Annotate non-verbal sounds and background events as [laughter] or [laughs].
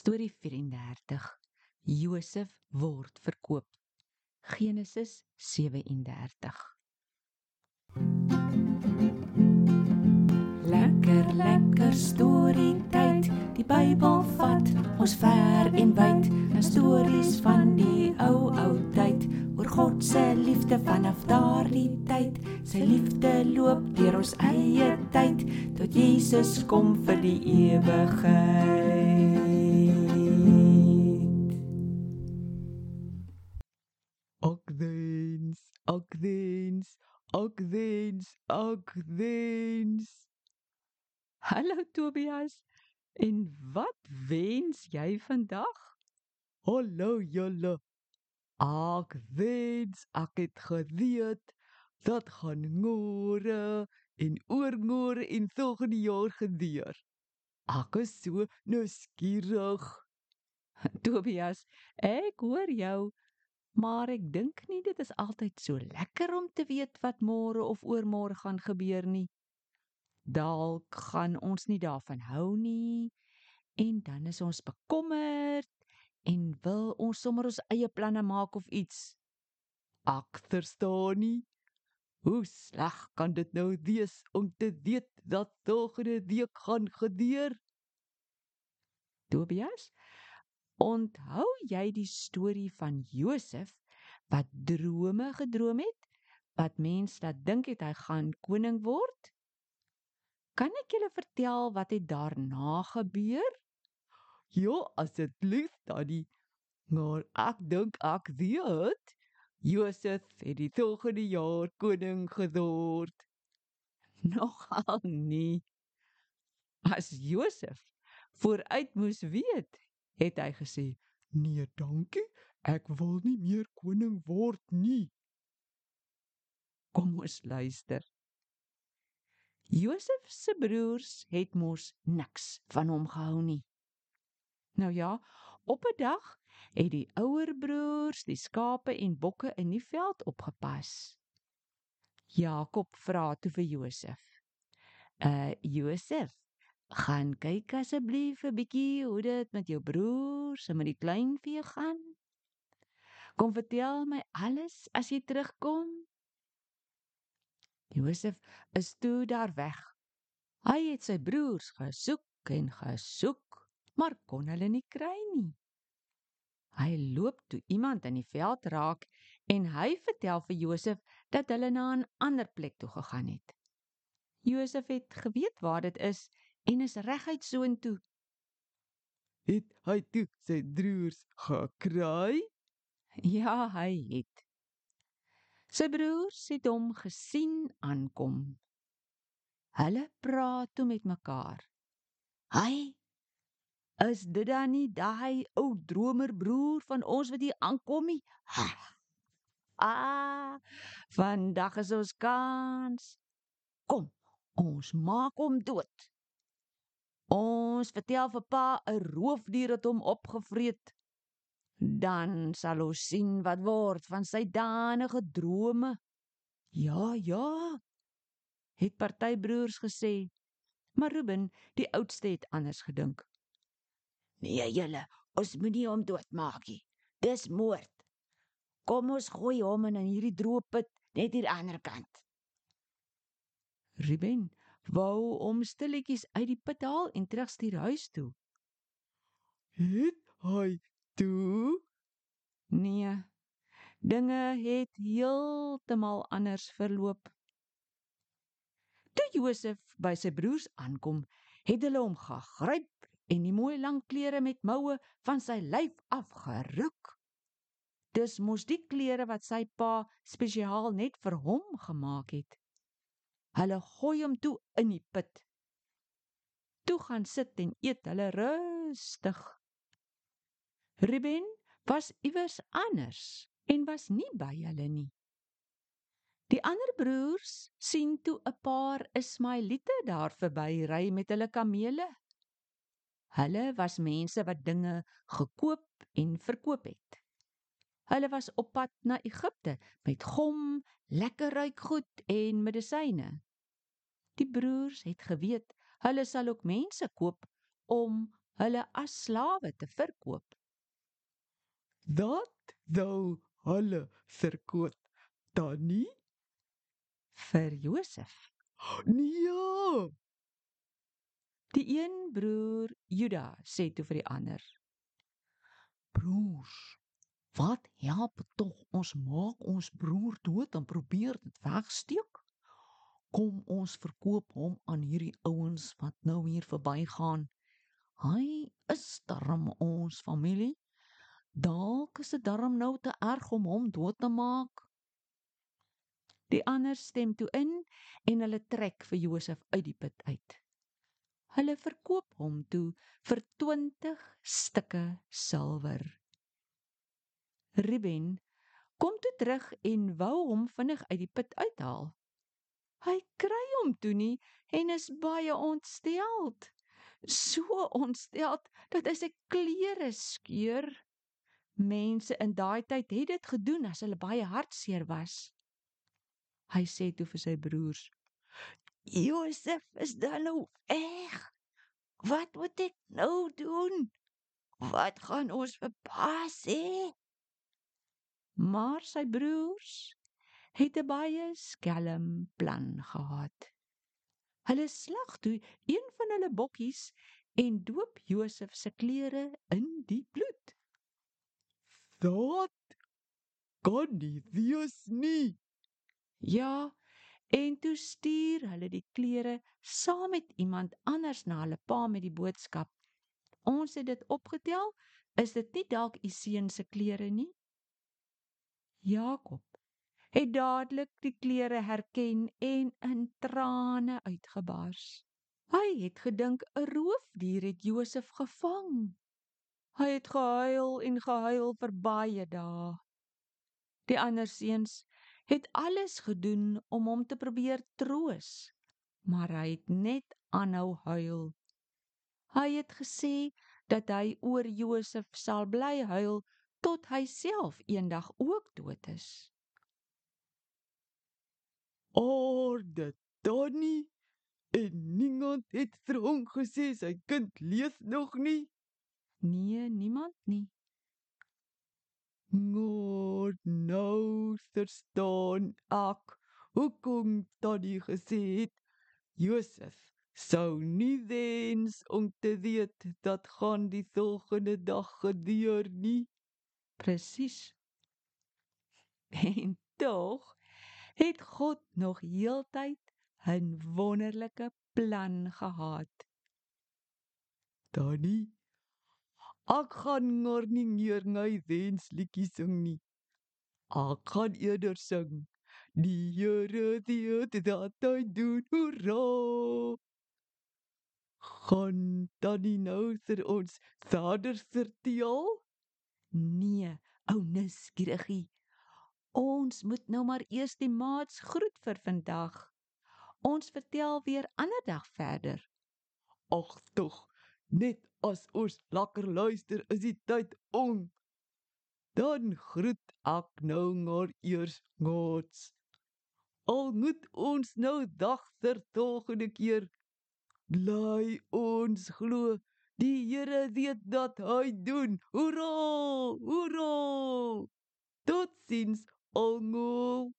Storie 34. Josef word verkoop. Genesis 37. Lekker lekker storie tyd. Die Bybel vat ons ver en wyd na stories van die ou ou tyd oor God se liefde vanaf daardie tyd. Sy liefde loop deur ons eie tyd tot Jesus kom vir die ewigheid. Akdens, akdens, akdens. Hallo Tobias. En wat wens jy vandag? Hallo julle. Ek wens ek het geweet dat gaan môre en oormôre en volgende jaar gebeur. Ek is so nuuskierig. [laughs] Tobias, ek hoor jou, maar ek dink nie dit is altyd so lekker om te weet wat môre of oormôre gaan gebeur nie. Dalk gaan ons nie daarvan hou nie en dan is ons bekommerd en wil ons sommer ons eie planne maak of iets. Ek verstaan nie. Hoe sleg kan dit nou wees om te weet dat volgende week gaan gebeur? Tobias, onthou jy die storie van Josef wat drome gedroom het? Wat mens dat dink het hy gaan koning word? Kan ek julle vertel wat het daarna gebeur? Ja, asseblief, Tannie. Maar ek dink ek weet. Josef het die volgende jaar koning geword. Nogal nie. As Josef vooruit moes weet, het hy gesê: Nee, dankie. Ek wil nie meer koning word nie. "Kom ons luister." Josef se broers het mos niks van hom gehou nie. Nou ja, op 'n dag het die ouer broers die skape en bokke in die veld opgepas. Jakob vra toe vir Josef: "Uh Josef, gaan kyk asseblief 'n bietjie hoe dit met jou broers en met die kleinvee gaan. Kom vertel my alles as jy terugkom." Josef is toe daar weg. Hy het sy broers gesoek en gesoek, maar kon hulle nie kry nie. Hy loop toe iemand in die veld raak en hy vertel vir Josef dat hulle na 'n ander plek toe gegaan het. Josef het geweet waar dit is en is reguit soontoe. Het hy toe sy broers gekry? Ja, hy het. Sy broers het hom gesien aankom. Hulle praat toe met mekaar. Hy is dit dan nie daai ou dromer broer van ons wat hier aankom nie? Ha. Ah, vandag is ons kans. Kom, ons maak hom dood. Ons vertel vir pa 'n roofdier het hom opgevreet. Dan sal ons sien wat word van sy danige drome. Ja, ja, het party broers gesê. Maar Ruben, die oudste, het anders gedink. Nee, julle, ons moenie hom doodmaak nie. Dis moord. Kom ons gooi hom in hierdie droë put net hier aan die ander kant. Ruben wou hom stilletjies uit die put haal en terugstuur huis toe. Het hy toe? Nee. Dinge het heeltemal anders verloop. Toe Josef by sy broers aankom, het hulle hom gegryp en die mooi lang klere met moue van sy lyf afgeruk. Dis mos die klere wat sy pa spesiaal net vir hom gemaak het. Hulle gooi hom toe in die put. Toe gaan sit en eet hulle rustig. Ruben was iewers anders en was nie by hulle nie. Die ander broers sien toe 'n paar Ismaeliete daar verby ry met hulle kamele. Hulle was mense wat dinge gekoop en verkoop het. Hulle was op pad na Egipte met gom, lekker ruikgoed en medisyne. Die broers het geweet hulle sal ook mense koop om hulle as slawe te verkoop. Dat sou hulle verkoop dan nie? Vir Josef. Nee. Die een broer Juda sê toe vir die ander: Broers, wat help tog ons maak ons broer dood en probeer dit wegsteek? Kom ons verkoop hom aan hierdie ouens wat nou hier verbygaan. Hy is darm ons familie. Dalk is dit darm nou te erg om hom dood te maak. Die ander stem toe in en hulle trek vir Josef uit die put uit. Hulle verkoop hom toe vir 20 stukke silwer. Ruben kom toe terug en wou hom vinnig uit die put uithaal. Hy kry hom toe nie en is baie ontsteld. So ontsteld dat hy sy klere skeur. Mense in daai tyd het dit gedoen as hulle baie hartseer was. Hy sê toe vir sy broers: "Josef is dan nou weg. Wat moet ek nou doen? Wat gaan ons vir pa sê?" Maar sy broers het 'n baie skelm plan gehad. Hulle slag toe een van hulle bokkies en doop Josef se klere in die bloed. Dat kan nie wees nie. Ja, en toe stuur hulle die klere saam met iemand anders na hulle pa met die boodskap: "Ons het dit opgetel, is dit nie dalk u seun se klere nie?" Jakob het dadelik die klere herken en in trane uitgebars. Hy het gedink 'n roofdier het Josef gevang. Hy het gehuil en gehuil vir baie dae. Die ander seuns het alles gedoen om hom te probeer troos, maar hy het net aanhou huil. Hy het gesê dat hy oor Josef sal bly huil tot hy self eendag ook dood is. Orde Donnie en niemand het vir hom gesê sy kind leef nog nie. Nee, niemand nie. God nou verstaan ek hoekom Donnie gesê het Josef sou nie wens om te weet dat gaan die volgende dag gebeur nie. Presies. [laughs] En tog het God nog heeltyd 'n wonderlike plan gehad. Donnie Ek gaan nie meer my wens liedjie sing nie. Ek gaan eerder sing. Die Here weet dat hy doen. Hoera! Gaan Donnie nou vir ons vader vertel? Nee, ou nuuskieriggie. Ons moet nou maar eers die maats groet vir vandag. Ons vertel weer ander dag verder. Ag tog, net as ons lekker luister is die tyd om. Dan groet ek nou maar eers gods. Al moet ons nou dag ter volgende keer bly ons glo die Here weet dat hy doen. Hoera! Hoera! 哦哦